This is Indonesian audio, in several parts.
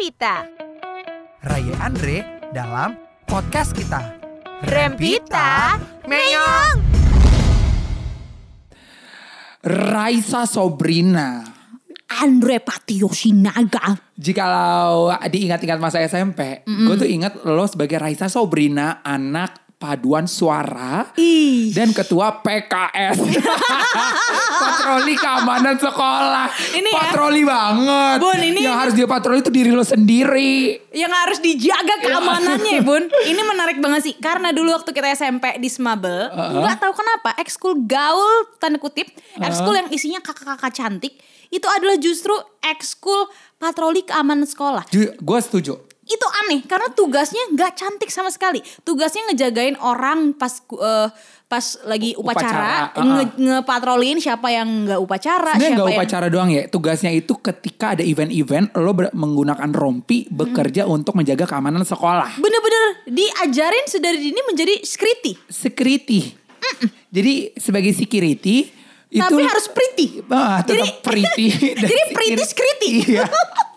Rempita. Raya Andre dalam podcast kita. Rempita, Meong. Raisa Sobrina. Andre Patio Sinaga. Jikalau diingat-ingat masa SMP, gue tuh ingat lo sebagai Raisa Sobrina, anak paduan suara Ih. dan ketua PKS. patroli keamanan sekolah. Ini ya. patroli banget. Bun, ini- Yang harus dia patroli itu diri lo sendiri. Yang harus dijaga keamanannya bun. Ini menarik banget sih. Karena dulu waktu kita SMP di Smabel. nggak tahu kenapa. Ekskul gaul tanda kutip. Ekskul yang isinya kakak-kakak cantik. Itu adalah justru ekskul patroli keamanan sekolah. Gue setuju. Itu aneh karena tugasnya nggak cantik sama sekali. Tugasnya ngejagain orang pas eh, pas lagi upacara, Upacara, uh-uh. nge ngepatroliin siapa yang nggak upacara, Sebenarnya siapa yang upacara doang ya. Tugasnya itu ketika ada event-event lo ber- menggunakan rompi bekerja untuk menjaga keamanan sekolah. bener-bener diajarin sedari dini menjadi security. Security. Jadi sebagai security itu Tapi harus pretty. Ah, tetap Jadi- pretty. Jadi pretty security. Iya.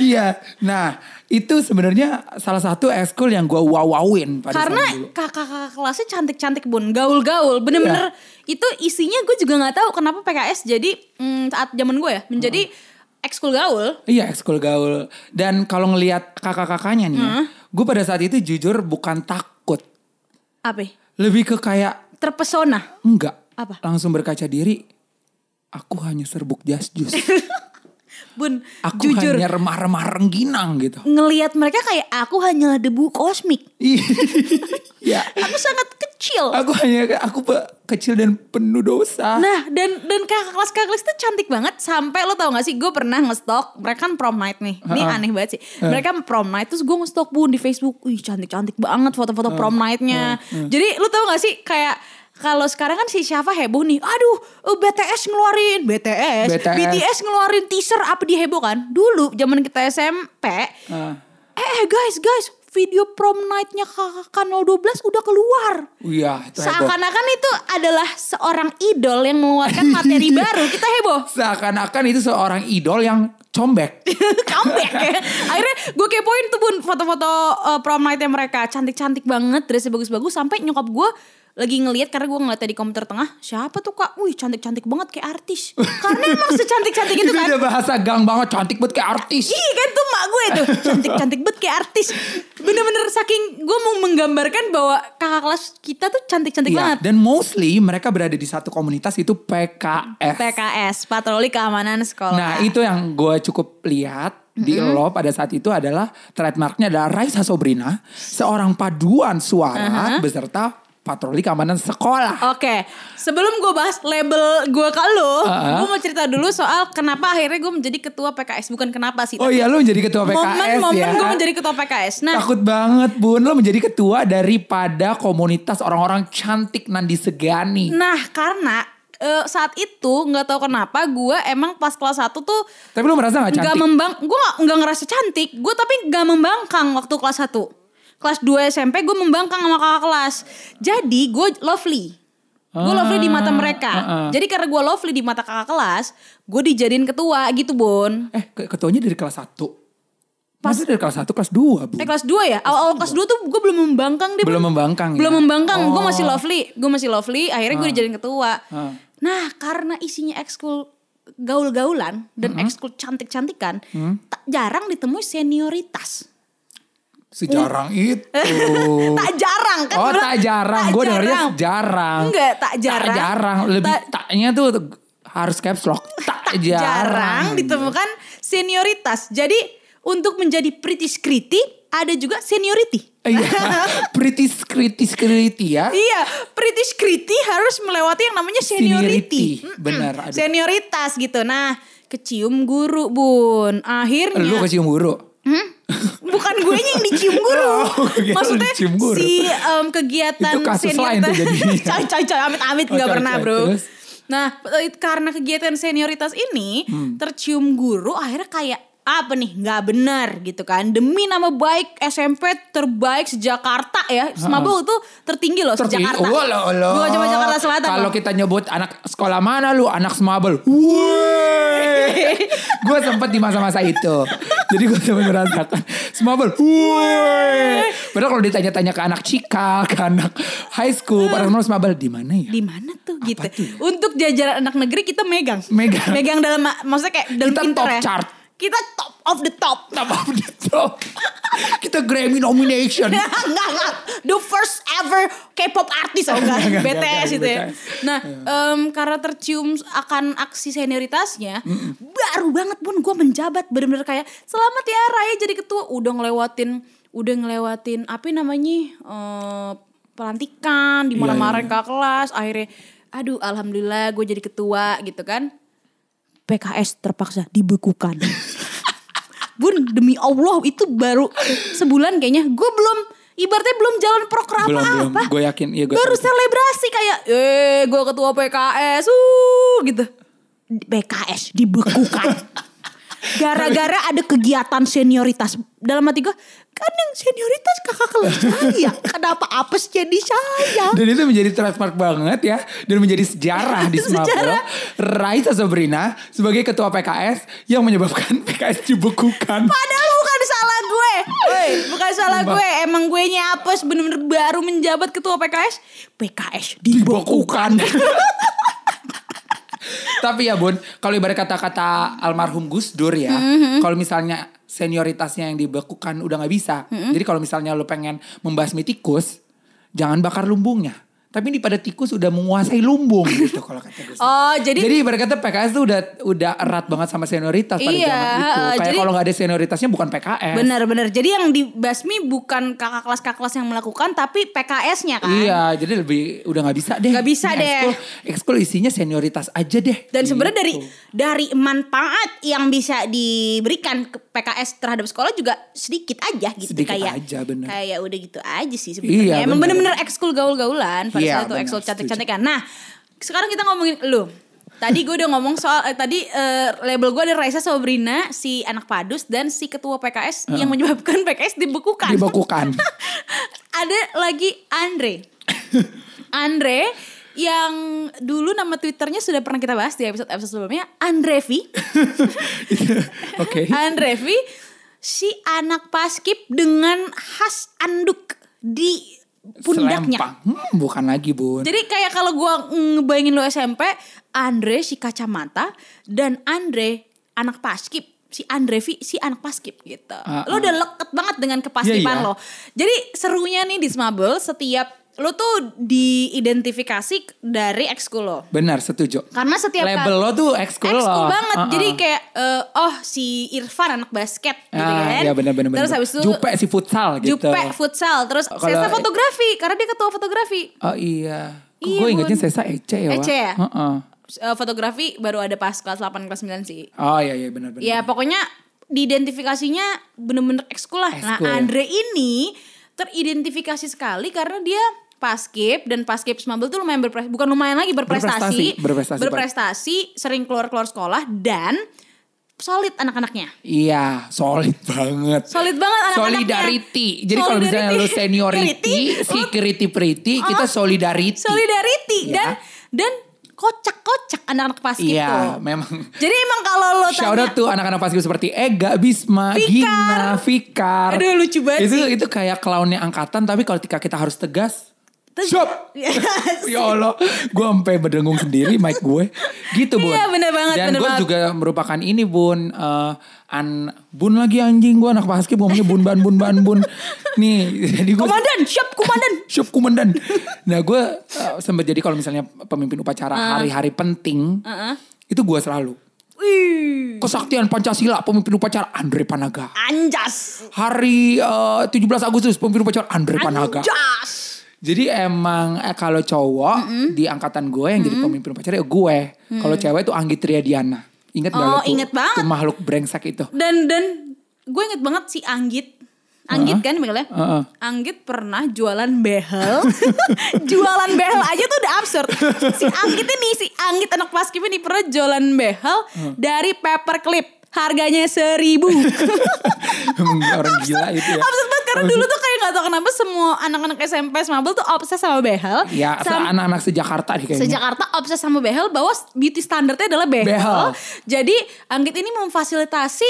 Iya. Nah, itu sebenarnya salah satu ekskul yang gue wow-wowin pada Karena kakak-kakak kelasnya cantik-cantik bun, gaul-gaul, bener-bener Iya. itu isinya gue juga nggak tahu kenapa PKS jadi mm, saat zaman gue ya menjadi ekskul gaul. Iya, ekskul gaul. Dan kalau ngelihat kakak-kakaknya nih, ya, gue pada saat itu jujur bukan takut. Apa? Lebih ke kayak Terpesona. enggak. Apa? Langsung berkaca diri. Aku hanya serbuk jas jus. Bun, Aku jujur hanya remah-remah rengginang gitu. ngelihat mereka kayak aku hanyalah debu kosmik. Iya. Aku sangat kecil. Aku hanya aku kecil dan penuh dosa. Nah dan dan kakak kelas kakak kelas itu cantik banget sampai lo tau gak sih gue pernah ngestok mereka kan prom night nih ini Ha-ha. aneh banget sih mereka prom night terus gue ngestok bun di Facebook wih cantik cantik banget foto-foto prom nightnya jadi lo tau gak sih kayak kalau sekarang kan si Syafa heboh nih aduh eh, BTS ngeluarin BTS, BTS. BTS ngeluarin teaser apa dia heboh kan dulu zaman kita SMP Ah. eh guys guys video prom nightnya kakak 012 udah keluar Iya, itu. Seakan-akan itu adalah seorang idol yang mengeluarkan materi baru. Kita heboh. Seakan-akan itu seorang idol yang comeback. Comeback ya. Akhirnya gue kepoin tuh bun foto-foto uh, prom night mereka. Cantik-cantik banget, dressnya bagus-bagus. Sampai nyokap gue lagi ngeliat karena gue ngeliat di komputer tengah. Siapa tuh kak? Wih cantik-cantik banget kayak artis. Karena emang secantik-cantik itu itu kan. udah bahasa gang banget, cantik banget kayak artis. Iya kan tuh mak gue tuh cantik-cantik banget kayak artis. Bener-bener saking gue mau menggambarkan bahwa kakak kelas kita tuh cantik-cantik Iya, banget. dan mostly mereka berada di satu komunitas itu PKS. PKS, Patroli Keamanan Sekolah. Nah, itu yang gue cukup lihat di lo pada saat itu adalah trademarknya adalah Raisa Sobrina, seorang paduan suara beserta patroli keamanan sekolah. Oke, sebelum gue bahas label gue ke lo, Uh-uh. gue mau cerita dulu soal kenapa akhirnya gue menjadi ketua PKS. Bukan kenapa sih, Oh iya, lo menjadi ketua PKS momen-momen ya. gue menjadi ketua PKS. Nah, Takut banget bun, lo menjadi ketua daripada komunitas orang-orang cantik Nandi Segani. nah karena eh, saat itu nggak tahu kenapa gue emang pas kelas 1 tuh Tapi lo merasa gak nggak cantik? membang, gue nggak ngerasa cantik, gue tapi nggak membangkang waktu kelas 1 Kelas 2 SMP gue membangkang sama kakak kelas. Jadi gue lovely. Gue lovely di mata mereka. uh-uh. Jadi karena gue lovely di mata kakak kelas, gue dijadiin ketua gitu, Bon. Eh, ke- ketuanya dari kelas 1. Masa dari kelas 1, kelas 2 bu? Eh kelas 2 ya? Awal-awal kelas 2 tuh gue belum membangkang deh. Belum membangkang ya? Belum membangkang. Gue Oh. masih lovely. Gue masih lovely. Akhirnya gue dijadiin ketua. Ah. Nah karena isinya ekskul gaul-gaulan dan Hmm. ekskul cantik-cantikan, tak jarang ditemui senioritas. Sejarang itu. tak jarang kan? Oh tak jarang, gue dengernya jarang. Enggak, tak jarang. Tak jarang, lebih Tak- taknya tuh harus caps lock. Tak jarang. jarang ditemukan senioritas. Jadi untuk menjadi pretty security ada juga seniority. Iya, pretty security security ya. Iya, pretty security harus melewati yang namanya seniority. Seniority, benar, aduh. Senioritas gitu. Nah, kecium guru, Bun. Akhirnya Lu kecium guru. Hmm? Bukan gue yang dicium guru. Oh, Maksudnya dicium guru. si em, kegiatan Itu kasus lain tuh jadinya. coy coy coy amit-amit Oh, nggak coy, pernah coy. bro. Terus? Nah karena kegiatan senioritas ini Hmm. tercium guru akhirnya kayak apa nih nggak benar gitu kan demi nama baik SMP terbaik sejakarta ya Smabel tuh tertinggi loh Tertinggi. sejakarta Oh, loh, loh. Gua coba Jakarta Selatan Kalau loh. kita nyebut anak sekolah mana lu? Anak Smabel. gue sempet di masa-masa itu. Jadi gue sempat merasakan Smabel. Padahal kalau ditanya-tanya ke anak Cikal, ke anak high school, pada semua Smabel di mana ya? di mana tuh gitu tuh ya? untuk jajaran anak negeri kita megang Megang. megang dalam maksudnya kayak dalam Kita pinter top ya. chart. Kita top of the top. Top of the top. Kita Grammy nomination. enggak enggak. The first ever K-pop artis oh enggak, Enggak, BTS enggak, itu ya. nah em, karena tercium akan aksi senioritasnya baru banget pun gue menjabat. Bener-bener kayak selamat ya Raya jadi ketua. Udah ngelewatin udah ngelewatin apa namanya eh, pelantikan di marahin iya. ke kelas. Akhirnya aduh alhamdulillah gue jadi ketua gitu kan PKS terpaksa dibekukan. Bun demi Allah itu baru sebulan kayaknya gue belum ibaratnya belum jalan program belum belum. apa. Gue yakin. Iya gue. baru selebrasi kayak eh gue ketua PKS uh gitu. PKS dibekukan. Gara-gara ada kegiatan senioritas dalam hati gue kan yang senioritas kakak kelas saya kenapa apes jadi saya Dan itu menjadi trademark banget ya Dan menjadi sejarah di Sejarah. Raisa Sabrina sebagai ketua PKS Yang menyebabkan PKS dibekukan Padahal bukan salah gue. Woi, bukan salah gue. Emang gue apes bener-bener baru menjabat ketua PKS. PKS Dibekukan Tapi ya bun Kalau ibarat kata-kata almarhum Gus Dur ya Mm-hmm. Kalau misalnya senioritasnya yang dibekukan udah nggak bisa Mm-hmm. Jadi kalau misalnya lo pengen membasmi tikus Jangan bakar lumbungnya tapi ini pada tikus udah menguasai lumbung gitu kalau kata. Dur. Oh, jadi- jadi ibarat kata PKS tuh udah udah erat banget sama senioritas pada Iya, zaman itu. Kayak jadi- kalau nggak ada senioritasnya bukan PKS. Bener-bener. Jadi yang dibasmi bukan kakak kelas kakak kelas yang melakukan, tapi PKS-nya kan. Iya, jadi lebih udah nggak bisa deh. Nggak bisa Ini deh. Ekskul, ekskul isinya senioritas aja deh. Dan sebenarnya dari Gitu. dari manfaat yang bisa diberikan ke PKS terhadap sekolah juga sedikit aja gitu Sedikit kayak aja, bener. kayak udah gitu aja sih sebenarnya. Iya, Emang bener. bener-bener ekskul gaul-gaulan pada Iya, saat itu ekskul setuju. cantik-cantikan. Nah, sekarang kita ngomongin lu. Tadi gue udah ngomong soal eh, tadi eh, label gue ada Raisa Sabrina, si anak padus dan si ketua PKS yang menyebabkan PKS dibekukan. Dibekukan. ada lagi Andre. Andre yang dulu nama Twitternya sudah pernah kita bahas di episode-episode sebelumnya, Andrevi. Oke. Andrevi si anak paskip dengan khas anduk di pundaknya. Selempang. Hmm, bukan lagi bun. Jadi kayak kalau gua ngebayangin lo SMP, Andre si kacamata dan Andre anak paskip. Si Andrevi si anak paskip gitu. Ah, lo udah leket banget dengan Iya, kepaskipan iya. lo. Jadi serunya nih di Smabel setiap lo tuh diidentifikasi dari ekskul lo. Benar, setuju. Karena setiap Label kali- lo tuh ekskul lo. Ekskul banget. Uh-uh. Jadi kayak eh, oh si Irfan anak basket gitu Ah, kan. iya benar benar benar. Terus habis itu Jupe si futsal gitu. Jupe futsal, terus Kalau- Sesa fotografi karena dia ketua fotografi. Oh iya. Iya, gue ingetnya Bun. Sesa Ece ya. Ece ya? Heeh. Eh, fotografi baru ada pas kelas 8 kelas 9 sih. Oh iya iya benar benar. Ya pokoknya diidentifikasinya bener-bener ekskul lah. nah ya. Andre ini teridentifikasi sekali karena dia paskip dan paskip Smabel tuh lumayan berprestasi, bukan lumayan lagi berprestasi, Berprestasi, berprestasi, berprestasi, sering keluar-keluar sekolah dan solid anak-anaknya. Iya, solid banget. Solid banget anak-anaknya. Solidarity. Jadi kalau misalnya lu seniority, security pretty, kita solidarity. Solidarity Ya. dan dan kocak-kocak anak-anak paskip Iya, tuh. memang. Jadi emang kalau lo Shout tanya out tuh anak-anak paskib seperti Ega, Bisma, Fikar. Gina, Fikar. Aduh, lucu banget itu, sih. Itu kayak clownnya angkatan tapi kalau ketika kita harus tegas. Terus- ya Allah, gue sampai berdengung sendiri mic gue. Gitu bun. Iya, bener banget, Dan gue juga merupakan ini bun. eh, an bun lagi anjing gue anak paskib ngomongnya bun ban bun ban bun. Nih, jadi gue Komandan, siap komandan. Syup komandan. Nah gue uh, sempat jadi kalau misalnya pemimpin upacara Ah. hari-hari penting, itu gue selalu. Wih, Kesaktian Pancasila pemimpin upacara Andre Panaga. anjas. Hari uh, 17 Agustus pemimpin upacara Andre Panaga. Anjas. Jadi emang eh, kalau cowok di angkatan gue yang jadi pemimpin upacara ya gue. Kalau cewek itu Anggi Triadiana. Ingat gak Oh, tuh? inget banget. Tuh makhluk brengsek itu. Dan dan gue inget banget si Anggit. Anggit kan dipanggilnya? Heeh. Anggit pernah jualan behel. jualan behel aja tuh udah absurd. Si Anggit ini, si Anggit anak paskib ini pernah jualan behel dari paperclip. Harganya seribu. Orang gila itu ya. Obses banget karena dulu tuh kayak gak tau kenapa semua anak-anak SMP Smabel tuh obses sama behel. Ya, Sam- anak-anak sejakarta nih kayaknya. Sejakarta obses sama behel bahwa beauty standarnya adalah behel. Behel. Jadi Anggit ini memfasilitasi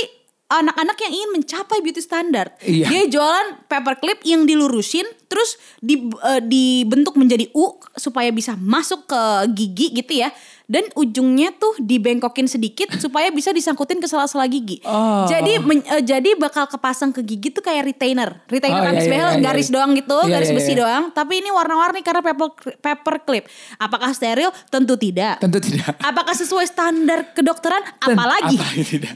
anak-anak yang ingin mencapai beauty standard. Iya. Dia jualan paperclip yang dilurusin terus di, eh, dibentuk menjadi U supaya bisa masuk ke gigi gitu ya. Dan ujungnya tuh dibengkokin sedikit supaya bisa disangkutin ke sela-sela gigi. Oh. Jadi men- eh, jadi bakal kepasang ke gigi tuh kayak retainer. Retainer Oh, habis iya, iya, behel iya, garis iya. doang gitu, Iya, garis iya, besi iya. doang. Tapi ini warna-warni karena paper paperclip. Apakah steril? Tentu tidak. Tentu tidak. Apakah sesuai standar kedokteran? Apalagi Apalagi tidak.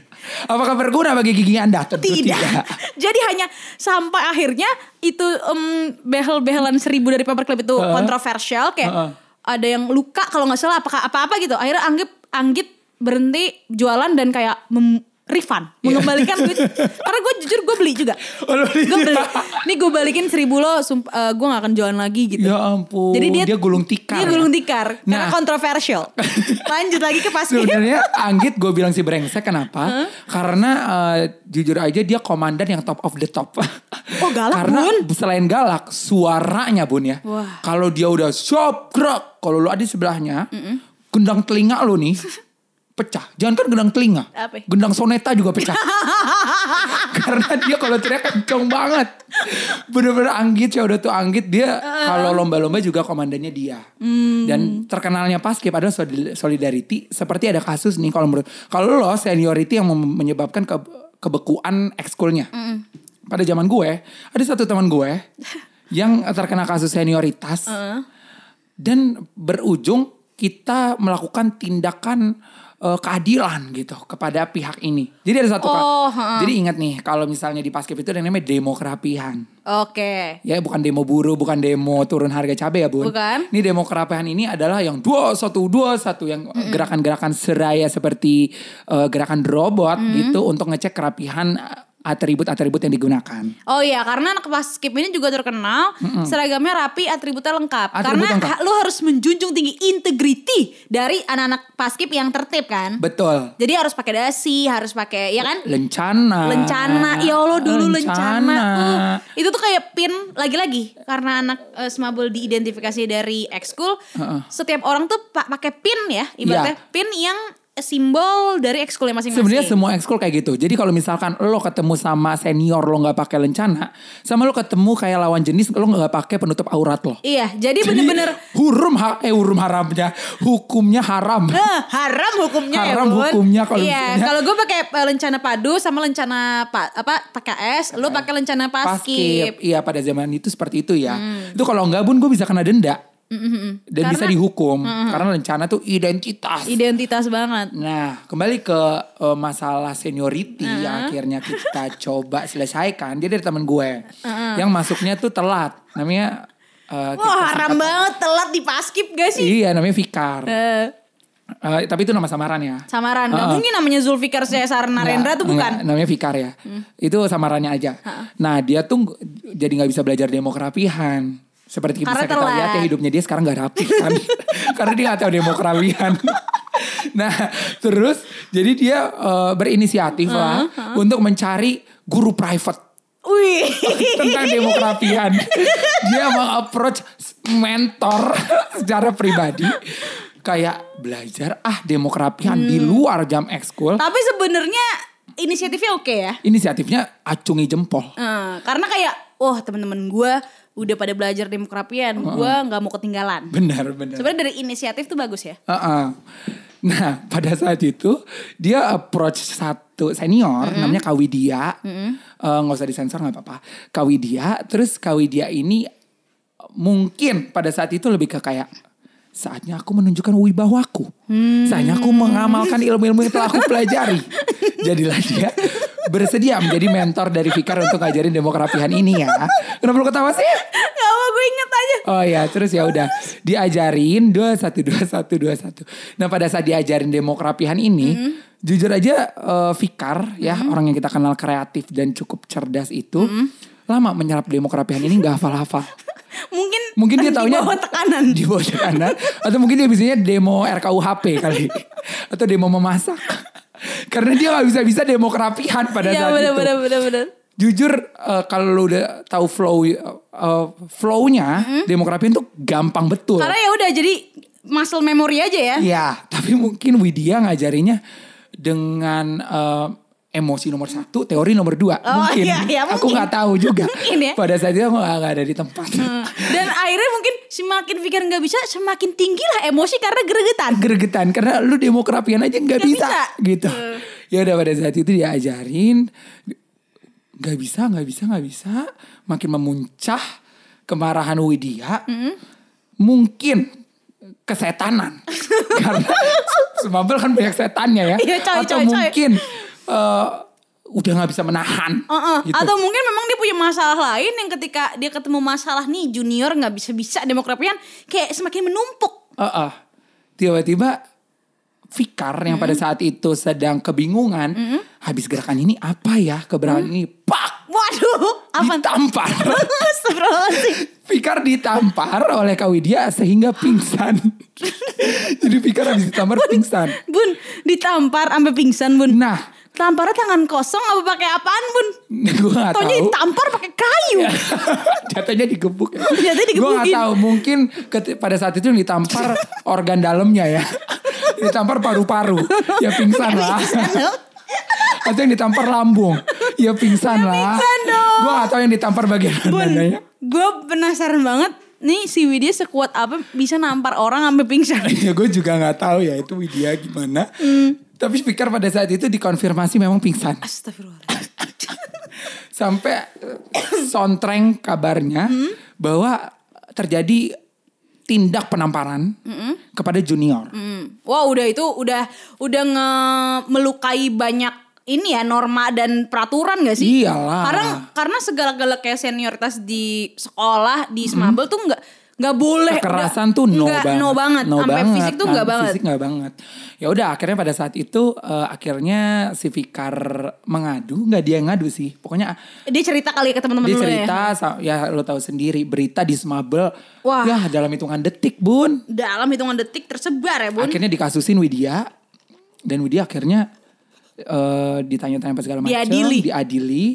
Apakah berguna bagi gigi Anda? Tentu tidak. tidak. Jadi hanya sampai akhirnya itu em, behel-behelan seribu dari paperclip itu Heeh. kontroversial kayak Heeh. ada yang luka kalau nggak salah apakah apa-apa gitu. Akhirnya Anggit Anggit berhenti jualan dan kayak mem- refund, mengembalikan duit. Karena gue jujur gue beli juga. Oh, beli Gue beli. juga? Nih gue balikin seribu lo, sump- eh, gue gak akan jualan lagi gitu. Ya ampun. Jadi dia, dia gulung tikar. Dia gulung tikar. Karena Nah. kontroversial. Lanjut lagi ke pas Sebenarnya Anggit gue bilang si brengsek kenapa? Karena eh, jujur aja dia komandan yang top of the top. Oh, galak, Karena Bun. selain galak, suaranya bun ya. Kalau dia udah shop gerak, kalau lu ada di sebelahnya, gendang telinga lu nih pecah. Jangan kan gendang telinga, Apa? gendang soneta juga pecah. Karena dia kalau teriak kenceng banget. Bener-bener Anggit ya udah tuh Anggit dia kalau lomba-lomba juga komandannya dia. Dan terkenalnya Paskib adalah solid- solidarity. Seperti ada kasus nih kalau menurut kalau lo seniority yang menyebabkan ke- kebekuan ekskulnya. Pada zaman gue ada satu teman gue yang terkena kasus senioritas dan berujung kita melakukan tindakan eh, keadilan gitu kepada pihak ini. Jadi ada satu Oh, Kak. Jadi ingat nih kalau misalnya di Paskib itu ada yang namanya demo kerapihan. Oke. Ya bukan demo buruh, bukan demo turun harga cabai ya bun. Bukan. Ini demo kerapihan ini adalah yang dua satu dua satu yang gerakan-gerakan seraya seperti eh, gerakan robot gitu untuk ngecek kerapihan atribut-atribut yang digunakan. Oh iya, karena anak paskib ini juga terkenal seragamnya rapi, atributnya lengkap. Atribut karena lengkap. lu harus menjunjung tinggi integriti dari anak-anak paskib yang tertib kan. Betul. Jadi harus pakai dasi, harus pakai ya kan? Lencana. Lencana, ya Allah dulu lencana. Lencana. Uh, itu tuh kayak pin lagi-lagi karena anak uh, Smabel diidentifikasi dari ekskul. Setiap orang tuh pa- pakai pin ya, ibaratnya Iya. pin yang simbol dari ekskulnya masing-masing. Sebenarnya semua ekskul kayak gitu. Jadi kalau misalkan lo ketemu sama senior lo nggak pakai lencana, sama lo ketemu kayak lawan jenis lo nggak pakai penutup aurat lo. Iya, jadi Jadi bener-bener hurum ha eh hurum haramnya, hukumnya haram. Eh, haram hukumnya ya Haram Bun. hukumnya kalau Iya, kalau gue pakai eh, lencana padu sama lencana pa, apa PKS, lu pakai lencana paskib. Iya pada zaman itu seperti itu ya. Itu kalau nggak bun gue bisa kena denda. Dan bisa dihukum. Karena lencana tuh identitas. Identitas banget. Nah, kembali ke eh, masalah seniority yang akhirnya kita coba selesaikan. Dia dari temen gue yang masuknya tuh telat. Namanya eh, Wah, haram banget telat di paskib gak sih? Iya, namanya Fikar. Eh, Eh, tapi itu nama samaran ya. samaran. Gak mungkin namanya Zulfikar Cesar Narendra tuh bukan. nggak, namanya Fikar ya. Itu samarannya aja. Nah, dia tuh jadi nggak bisa belajar demo kerapihan. Seperti Karena bisa kita lihat ya hidupnya dia sekarang nggak rapi kan. Karena dia nggak tahu demo kerapihan. nah, terus jadi dia eh, berinisiatif lah untuk mencari guru private Wih. tentang demokrapian. Dia meng-approach mentor secara pribadi kayak belajar ah demokrapian di luar jam ekskul. Tapi sebenarnya inisiatifnya oke ya. Inisiatifnya acungi jempol. Eh, karena kayak, wah temen-temen gue udah pada belajar demokrapian, gue nggak mau ketinggalan. Benar, benar. Sebenarnya dari inisiatif tuh bagus ya. Heeh. Nah, pada saat itu dia approach satu senior namanya Kawidia. Eh, nggak usah disensor nggak apa-apa. Kawidia, terus Kawidia ini mungkin pada saat itu lebih ke kayak saatnya aku menunjukkan wibawaku. Saatnya aku mengamalkan ilmu-ilmu yang telah aku pelajari. Jadilah dia bersedia menjadi mentor dari Fikar untuk ngajarin demokrapian ini ya. Kenapa lu ketawa sih? Gak apa gue inget aja. Oh ya, terus ya udah diajarin dua satu dua satu dua satu. Nah pada saat diajarin demokrapihan ini, jujur aja eh, Fikar ya orang yang kita kenal kreatif dan cukup cerdas itu lama menyerap demokrapihan ini nggak hafal-hafal. Mungkin Mungkin dia di taunya bawah tekanan. Di bawah tekanan atau mungkin dia biasanya demo RKUHP kali atau demo memasak. Karena dia nggak bisa-bisa demokerapian pada Iya saat bener itu. bener bener bener. Jujur eh, kalau lu udah tahu flow eh, flow-nya demokrapian tuh gampang betul. Karena ya udah jadi muscle memory aja ya. Iya, tapi mungkin Widya ngajarinya dengan eh, emosi nomor satu, teori nomor dua. Oh, mungkin. iya, iya, Aku mungkin. nggak tahu juga. Mungkin ya. Pada saat itu aku nggak nggak ada di tempat. Dan akhirnya mungkin semakin pikir nggak bisa, semakin tinggi lah emosi karena gregetan. Gregetan karena lu demokrapian aja nggak bisa, bisa. gitu. Ya udah pada saat itu diajarin nggak bisa, nggak bisa, nggak bisa, makin memuncah kemarahan Widya. Mungkin kesetanan karena Smabel kan banyak setannya ya Iya, coy, atau coy, coy. mungkin eh, udah nggak bisa menahan Heeh. gitu. Atau mungkin memang dia punya masalah lain yang ketika dia ketemu masalah nih junior nggak bisa-bisa demokrapian kayak semakin menumpuk. Heeh. tiba-tiba Fikar yang pada saat itu sedang kebingungan habis gerakan ini apa ya keberangan ini pak Waduh, apa? ditampar. Fikar ditampar oleh Kak Widya sehingga pingsan jadi Fikar habis ditampar pingsan Bun, ditampar sampai pingsan, Bun. nah Tamparnya tangan kosong apa pakai apaan, Bun? gue gak tahu Taunya ditampar pakai kayu. jatuhnya digebuk ya. Jatuhnya Gue gak digebukin. tahu mungkin pada saat itu yang ditampar organ dalamnya ya. ditampar paru-paru. Ya pingsan lah. Atau yang ditampar lambung. Ya pingsan lah. pingsan dong. Gue gak tahu yang ditampar bagian Bun, mananya. gue penasaran banget. Nih si Widya sekuat apa bisa nampar orang sampai pingsan. ya gue juga gak tahu ya itu Widya gimana. Hmm. Tapi speaker pada saat itu dikonfirmasi memang pingsan. Astagfirullahaladzim. Sampai eh, sontreng kabarnya Hmm? bahwa terjadi tindak penamparan kepada junior. Hmm. Wah udah itu udah udah nge melukai banyak ini ya norma dan peraturan gak sih? Iyalah. Karena karena segala-gala kayak senioritas di sekolah di Smabel tuh nggak nggak boleh. kekerasan udah- tuh no nggak, banget. no banget. No Sampai banget. fisik tuh nggak Sampai banget. Fisik nggak banget. Ya udah akhirnya pada saat itu eh, akhirnya si Fikar mengadu, nggak dia yang ngadu sih. Pokoknya Dia cerita kali ke teman-teman dia ya. cerita sa- ya. lo tahu sendiri berita di Smabel. Wah. Ya dalam hitungan detik, Bun. Dalam hitungan detik tersebar ya bun. Akhirnya dikasusin Widya dan Widya akhirnya eh, ditanya-tanya segala macam, Diadili. diadili.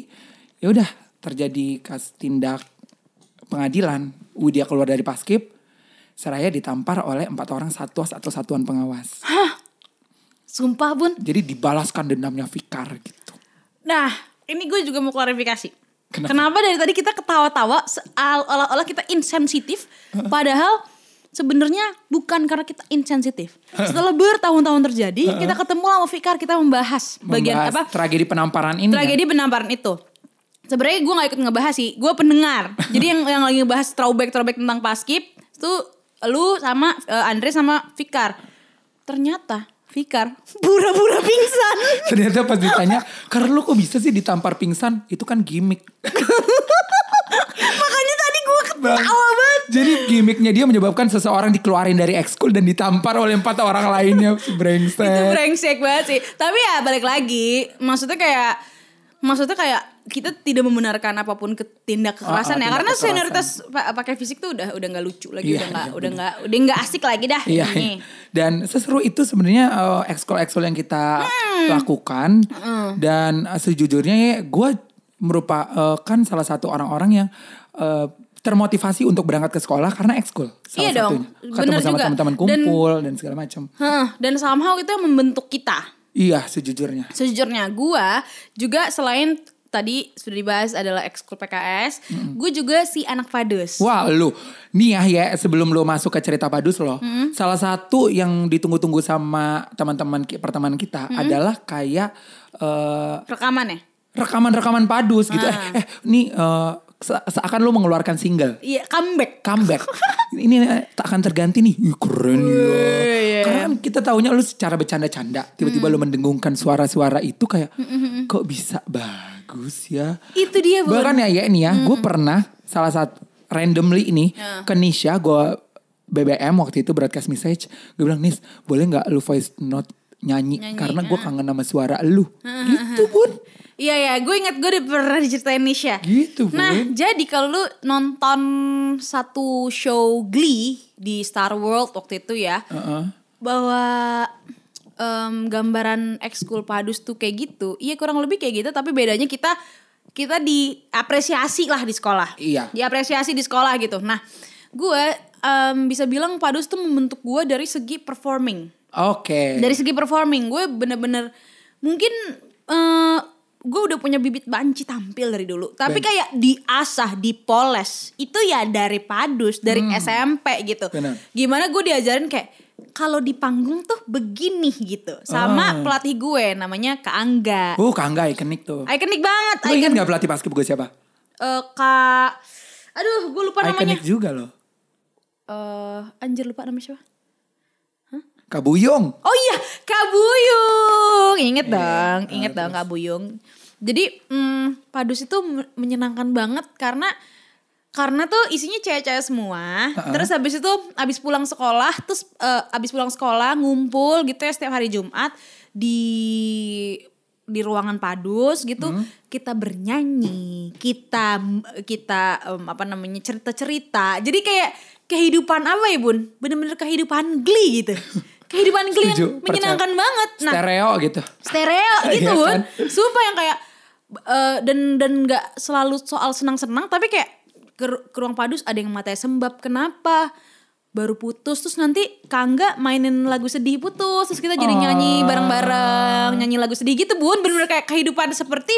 Ya udah terjadi kas tindak pengadilan. Widya keluar dari paskib, Seraya ditampar oleh empat orang satwas atau satuan pengawas. Sumpah bun. Jadi dibalaskan dendamnya Fikar gitu. Nah ini gue juga mau klarifikasi. Kenapa? Kenapa, dari tadi kita ketawa-tawa seolah-olah kita insensitif, padahal sebenarnya bukan karena kita insensitif. Setelah bertahun-tahun terjadi, kita ketemu sama Fikar, kita membahas, bagian Membahas apa tragedi penamparan ini. tragedi penamparan itu. Sebenarnya gue gak ikut ngebahas sih, gue pendengar. Jadi yang yang lagi ngebahas throwback throwback tentang paskib itu lu sama eh, Andre sama Fikar. Ternyata Fikar pura-pura pingsan. Ternyata pas ditanya, karena lu kok bisa sih ditampar pingsan? Itu kan gimmick. Makanya tadi gue ketawa banget. Jadi gimmicknya dia menyebabkan seseorang dikeluarin dari ekskul dan ditampar oleh empat orang lainnya. Brengsek. itu brengsek banget sih. Tapi ya balik lagi, maksudnya kayak maksudnya kayak kita tidak membenarkan apa pun ketindak kekerasan Ah, ah, ya tindak karena kekerasan. senioritas pa- pakai fisik tuh udah udah nggak lucu lagi Iya, udah nggak iya, udah nggak udah nggak asik lagi dah Iya. ini. Dan seseru itu sebenarnya eh, ekskul-ekskul yang kita Hmm. lakukan dan eh, sejujurnya ya gue merupakan salah satu orang-orang yang eh, termotivasi untuk berangkat ke sekolah karena ekskul. Salah Iya dong, satunya. Ketemu bener sama teman-teman Dan- kumpul dan, segala macam. Hah, dan somehow itu yang membentuk kita. Iya, sejujurnya. Sejujurnya gue juga selain tadi sudah dibahas adalah ekskul PKS, gue juga si anak padus. Wah lu, nih ya, ya sebelum lu masuk ke cerita padus loh, Hmm. salah satu yang ditunggu-tunggu sama teman-teman pertemanan kita Hmm. adalah kayak eh, Rekaman ya? rekaman-rekaman padus gitu. Ah. Eh, eh nih eh, se- seakan lu mengeluarkan single. Iya, comeback. Comeback. Ini eh, tak akan terganti nih. Ih, keren ya. iya. Karena kita taunya lu secara bercanda-canda. Tiba-tiba Hmm. lu mendengungkan suara-suara itu kayak. Kok bisa bagus ya. Itu dia, Bun. Bahkan ya, ya ini ya. Gue pernah salah satu randomly ini. Ya. Ke Nisha gue BBM waktu itu broadcast message. Gue bilang Nis boleh gak lu voice note nyanyi, Nyanyi, karena gue ah. kangen sama suara lu gitu bun Iya ya, gue inget gue udah pernah diceritain Nisha. Gitu. Nah, jadi kalau lu nonton satu show Glee di Star World waktu itu ya, Heeh. bahwa em, gambaran ekskul padus tuh kayak gitu. Iya kurang lebih kayak gitu tapi bedanya kita kita diapresiasi lah di sekolah. Iya. Diapresiasi di sekolah gitu. Nah, gue em, bisa bilang padus tuh membentuk gue dari segi performing. Oke. Dari segi performing gue bener-bener mungkin eh gue udah punya bibit banci tampil dari dulu. Tapi Banci. kayak diasah, dipoles itu ya dari padus, dari SMP gitu. Benar. Gimana gue diajarin kayak kalau di panggung tuh begini gitu. Sama Ah. pelatih gue namanya Kak Angga. Uh, Kangga ikonik tuh. Ikonik banget. Lu ingat gak pelatih basket gue siapa? Eh, Kak Aduh, gue lupa namanya. Ikonik juga loh. Eh, anjir lupa namanya siapa? Kak Buyung. Oh iya, Kak Buyung. Ingat dong, ingat dong Kak Buyung. Jadi hmm, Padus itu me- menyenangkan banget karena karena tuh isinya cewek-cewek semua. Terus habis itu habis pulang sekolah, terus habis pulang sekolah ngumpul gitu ya setiap hari Jumat di di ruangan Padus gitu kita bernyanyi, kita kita em, apa namanya cerita-cerita. Jadi kayak kehidupan apa ya Bun? Bener-bener kehidupan glee gitu. Kehidupan glee Setuju, menyenangkan banget. Nah, Stereo gitu. stereo gitu Iya bun. Kan? sumpah yang kayak eh, dan dan nggak selalu soal senang-senang tapi kayak ke, ke ruang padus ada yang matanya sembab kenapa? Baru putus. Terus nanti Kangga mainin lagu sedih putus. Terus kita jadi nyanyi bareng-bareng nyanyi lagu sedih gitu bun. Bener-bener kayak kehidupan seperti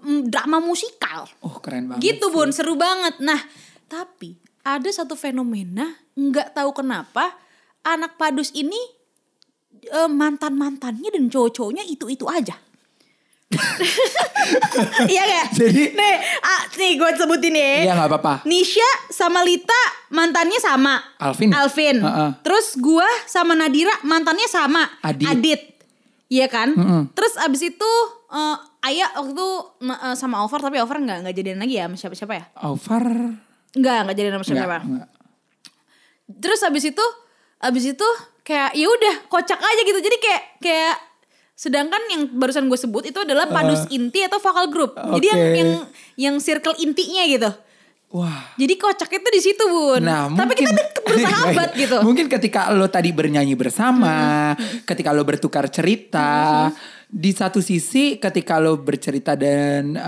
mm, drama musikal. Oh keren banget. gitu bun. Seru banget. Nah tapi ada satu fenomena nggak tahu kenapa anak padus ini mantan mantannya dan cowok-cowoknya itu itu aja iya gak? Jadi- nih, ah, nih gue sebutin ya. Iya nggak apa-apa. Nisha sama Lita mantannya sama. Alvin. Alvin. Heeh. Terus gua sama Nadira mantannya sama. Adit. Iya kan? Terus abis itu eh, Ayah waktu itu eh, sama Over tapi Over nggak nggak jadian lagi ya sama siapa siapa ya? Over. Nggak nggak jadian sama siapa Nggak, siapa. nggak. Terus abis itu abis itu kayak ya udah kocak aja gitu. Jadi kayak kayak sedangkan yang barusan gue sebut itu adalah padus inti atau vokal group. Jadi yang yang yang circle intinya gitu. Wah. Jadi kocak itu di situ bun. Nah, Tapi kita deket bersahabat Iya. gitu. Mungkin ketika lo tadi bernyanyi bersama, ketika lo bertukar cerita, di satu sisi ketika lo bercerita dan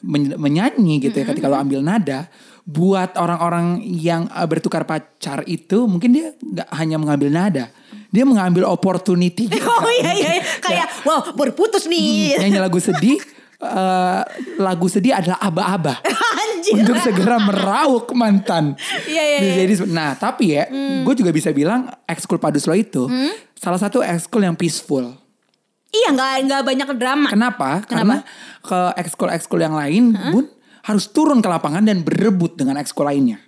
men- menyanyi gitu ya, ketika lo ambil nada, buat orang-orang yang eh, bertukar pacar itu mungkin dia nggak hanya mengambil nada, dia mengambil opportunity. Oh iya iya iya. kayak wow berputus nih. nyanyi lagu sedih. eh, lagu sedih adalah aba-aba untuk segera meraup mantan. Iya, iya, iya. jadi nah tapi ya, gue juga bisa bilang ekskul padus lo itu salah satu ekskul yang peaceful. Iya nggak nggak banyak drama. Kenapa? Karena ke ekskul ekskul yang lain, bun harus turun ke lapangan dan berebut dengan ekskul lainnya.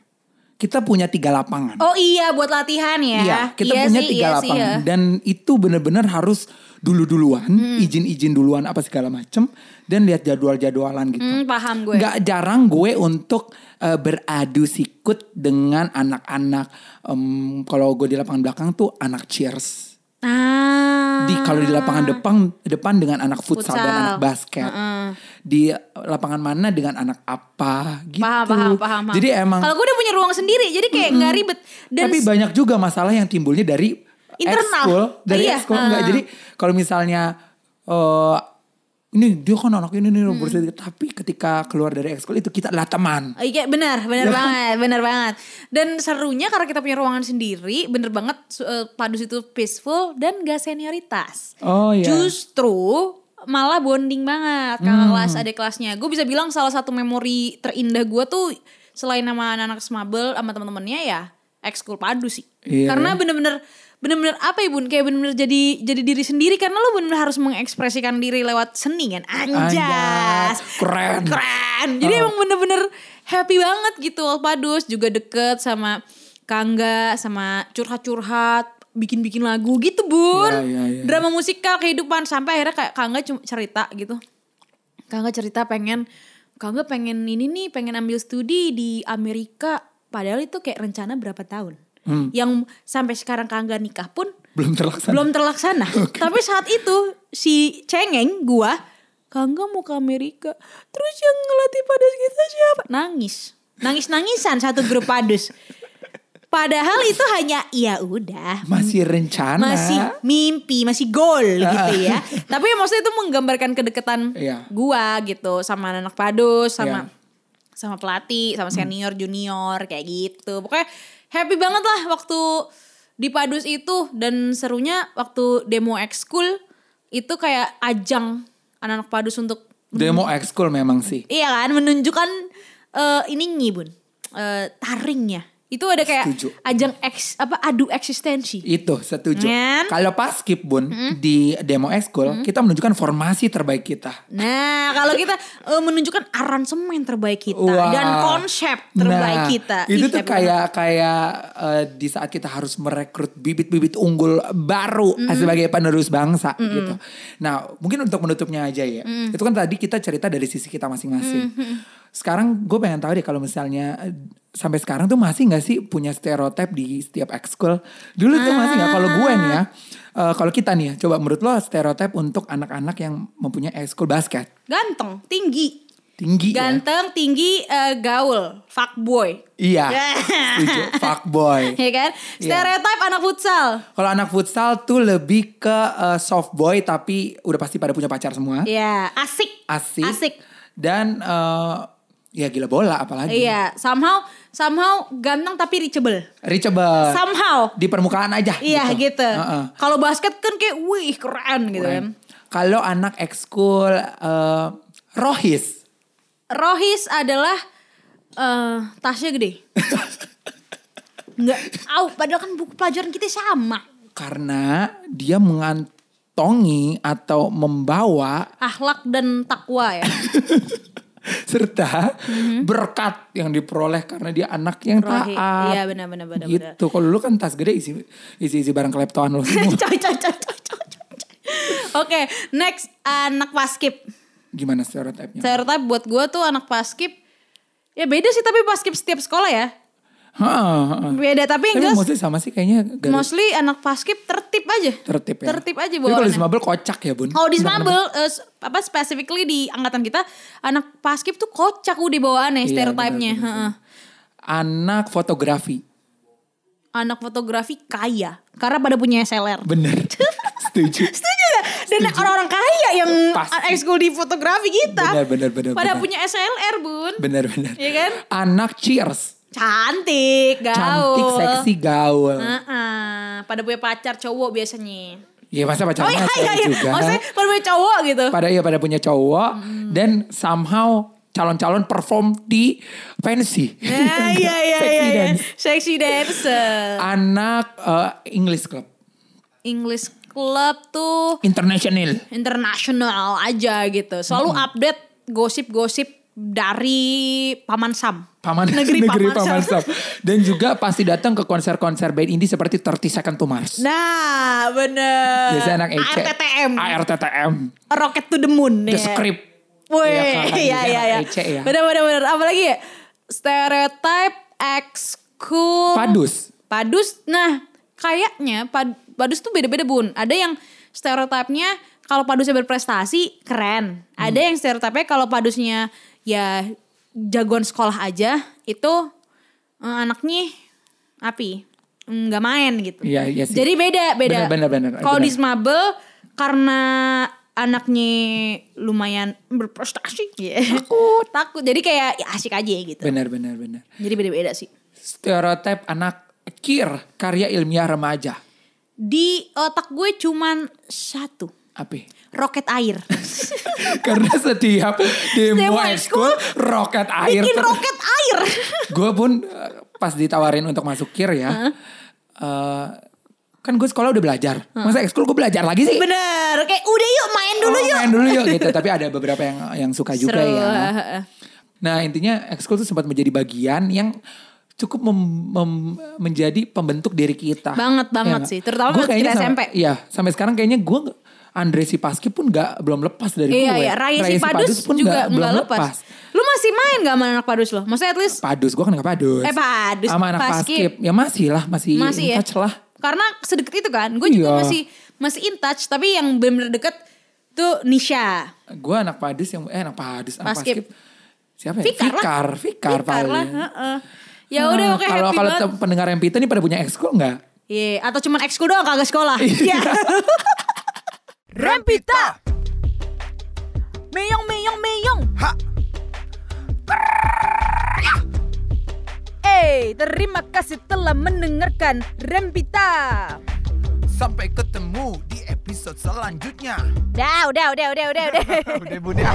Kita punya tiga lapangan. Oh iya buat latihan ya. Iya, kita Iya punya sih, tiga iya sih, lapangan ya. dan itu benar-benar harus dulu-duluan, izin-izin duluan apa segala macem dan lihat jadwal-jadwalan gitu. Hmm, paham gue. Nggak jarang gue untuk eh, beradu sikut dengan anak-anak. em, kalau gue di lapangan belakang tuh anak cheers. Ah. Di kalau di lapangan depan depan dengan anak futsal, dan Futsal. anak basket. Di lapangan mana dengan anak apa gitu. Paham, paham, paham, paham. Jadi emang Kalau gue udah punya ruang sendiri, jadi kayak nggak ribet. Dan tapi banyak juga masalah yang timbulnya dari Internal. ekskul, dari Iya, ekskul enggak. ah. Jadi kalau misalnya eh ini dia kan anak ini nih Hmm. bersedih, tapi ketika keluar dari ekskul itu kita adalah teman. Oh, Iya benar, benar Ya. banget, benar banget. Dan serunya karena kita punya ruangan sendiri, bener banget eh, padus itu peaceful dan gak senioritas. Oh iya. Justru malah bonding banget kakak Hmm. kelas adik kelasnya. Gue bisa bilang salah satu memori terindah gue tuh selain nama anak-anak semabel sama teman-temannya ya ekskul padu sih. Iya. Karena bener-bener bener-bener apa ya bun? Kayak bener-bener jadi jadi diri sendiri karena lo bener-bener harus mengekspresikan diri lewat seni kan? Anjas. Anjas. Keren. keren. Jadi emang bener-bener happy banget gitu. Padus juga deket sama Kangga sama curhat-curhat bikin-bikin lagu gitu bun. Ya, ya, ya. drama musikal kehidupan. Sampai akhirnya kayak Kangga cuma cerita gitu. Kangga cerita pengen Kangga pengen ini nih pengen ambil studi di Amerika. Padahal itu kayak rencana berapa tahun Hmm. yang sampai sekarang Kangga nikah pun Belum terlaksana. belum terlaksana. Tapi saat itu si cengeng gua Kangga mau ke Amerika. Terus yang ngelatih padus kita siapa? Nangis. Nangis-nangisan satu grup padus. Padahal itu hanya ya udah Masih rencana. masih mimpi, masih goal gitu ya. Tapi maksudnya itu menggambarkan kedekatan Iya. gua gitu sama anak padus, sama Iya. sama pelatih, sama senior, junior kayak gitu. Pokoknya happy banget lah waktu di padus itu dan serunya waktu demo ekskul itu kayak ajang anak-anak padus untuk Demo ekskul memang sih. iya kan menunjukkan eh ininya bun eh, taringnya. Itu ada kayak Setuju. ajang eks apa adu eksistensi. Itu setuju. Kalau pas skip bun di demo ekskul kita menunjukkan formasi terbaik kita. Nah, kalau kita eh, menunjukkan aransemen terbaik kita Wah. dan konsep terbaik Nah, kita. Itu Ih, tuh kayak kayak eh, di saat kita harus merekrut bibit-bibit unggul baru sebagai penerus bangsa gitu. Nah, mungkin untuk menutupnya aja ya. Itu kan tadi kita cerita dari sisi kita masing-masing. Sekarang gue pengen tahu deh kalau misalnya eh, sampai sekarang tuh masih nggak sih punya stereotip di setiap ekskul? Dulu tuh masih nggak? Kalau gue nih ya, eh, kalau kita nih ya, coba menurut lo stereotip untuk anak-anak yang mempunyai ekskul basket Ganteng, tinggi. tinggi ya? Ganteng, tinggi, eh, gaul, fuckboy. Iya, setuju. Fuckboy. ya kan? Stereotype anak futsal. Kalau anak futsal tuh lebih ke uh, soft boy tapi udah pasti pada punya pacar semua. Ya, asik. Asik. Asik. Dan uh, ya gila bola apalagi. Iya, somehow somehow ganteng tapi reachable. Reachable. Somehow. Di permukaan aja. Iya gitu. Uh-uh. Kalau basket kan kayak wih keren gitu kan. Kalau anak ekskul uh, Rohis. Rohis adalah eh tasnya gede. Enggak, au, padahal kan buku pelajaran kita sama. Karena dia mengantongi atau membawa Akhlak dan takwa ya. serta berkat yang diperoleh karena dia anak yang Rohi. taat. Iya, benar, benar, benar, Gitu. Kalau lu kan tas gede isi isi, isi barang kleptoan lu semua. coy, coy, coy, coy, coy, coy. Oke, next anak paskip. Gimana stereotipnya? Stereotype buat gue tuh anak paskip. Ya beda sih tapi paskip setiap sekolah ya. Heeh. Beda tapi yang Tapi jelas mostly sama sih kayaknya garis mostly anak paskip tertib aja. tertib ya. Tertib aja Tapi kalau di bawaannya. Smabel kocak ya bun. Oh di Smabel, eh, apa specifically di angkatan kita anak paskip tuh kocak udah bawaannya Iya, stereotipnya. Anak fotografi. Anak fotografi kaya karena pada punya SLR. Bener. Setuju. Setuju gak? Dan orang-orang kaya yang Pasti. ekskul di fotografi kita. Benar, benar, benar, Pada benar. punya SLR bun. Bener bener. Iya kan? Anak cheers. Cantik, gaul. Cantik, seksi, gaul. Heeh. Pada punya pacar cowok biasanya. Iya masa Oh pacarnya iya iya iya. juga. Maksudnya pada punya cowok gitu. Pada iya pada punya cowok dan somehow calon-calon perform di pensi. Nah, iya iya Sexy iya. iya. dance. Sexy dancer. Anak eh, English club. English club tuh International. internasional aja gitu. Selalu update gosip-gosip dari Paman Sam. Paman Negeri Paman Sam. Sam. Dan juga pasti datang ke konser-konser band indie seperti 30 Second to Mars. Nah, bener. Biasanya anak EC. ARTTM. ARTTM. Rocket to the Moon. The ya. Script. Wih, Iya kan, iya biasanya iya iya. EC ya. Bener bener bener. Apalagi ya? Stereotype ekskul. Padus. Padus. Nah, kayaknya pad, padus tuh beda-beda bun. Ada yang stereotipnya kalau padusnya berprestasi keren. Hmm. Ada yang stereotipnya kalau padusnya ya jagoan sekolah aja itu eh, anaknya api nggak main gitu. Iya, iya sih. Jadi beda beda. Kalau di. Smabel karena anaknya lumayan berprestasi, ya. takut takut. Jadi kayak ya asik aja gitu. Benar benar benar. Jadi beda-beda sih. Stereotip anak kir karya ilmiah remaja. Di otak gue cuman satu. Apa? Roket air. Karena setiap demo ekskul roket air. Bikin roket air. Gue pun eh, pas ditawarin untuk masuk kir ya. eh, kan gue sekolah udah belajar. Masa ekskul gue belajar lagi sih? Bener. Kayak udah yuk main dulu Oh, yuk. main dulu yuk gitu. Tapi ada beberapa yang yang suka juga Seru. ya. Nah intinya ekskul tuh sempat menjadi bagian yang cukup mem- mem- menjadi pembentuk diri kita. Banget, banget nggak? sih. Terutama Gua waktu kayaknya kita SMP. Iya sampai sekarang kayaknya gue Andre Sipaski pun gak belum lepas dari Iya, gue. iya. Raya si Padus, juga nggak- nggak lepas. Lu masih main gak sama anak Padus lo? Maksudnya at least Padus gue kan gak Padus. Eh, Padus, Sama anak. Paskib. Ya masih lah masih, masih in ya? touch lah. Karena sedekat itu kan. Gue juga Iya. masih masih in touch. Tapi yang bener-bener deket tuh Nisha. Gue anak Padus yang eh anak Padus anak Paskib. Paskib. Siapa ya? Fikar lah. Fikar, Fikar, Fikar lah. paling. heeh. Ya udah oke Kalau happy kalau tem- pendengar Rempita nih pada punya ekskul nggak? Iya, atau cuman ekskul doang kagak sekolah. Iya. Rempita. Meyong meyong meyong. Ha. Eh, terima kasih telah mendengarkan Rempita. Sampai ketemu di episode selanjutnya. Dah, udah, udah, udah, udah, udah. Udah bunda.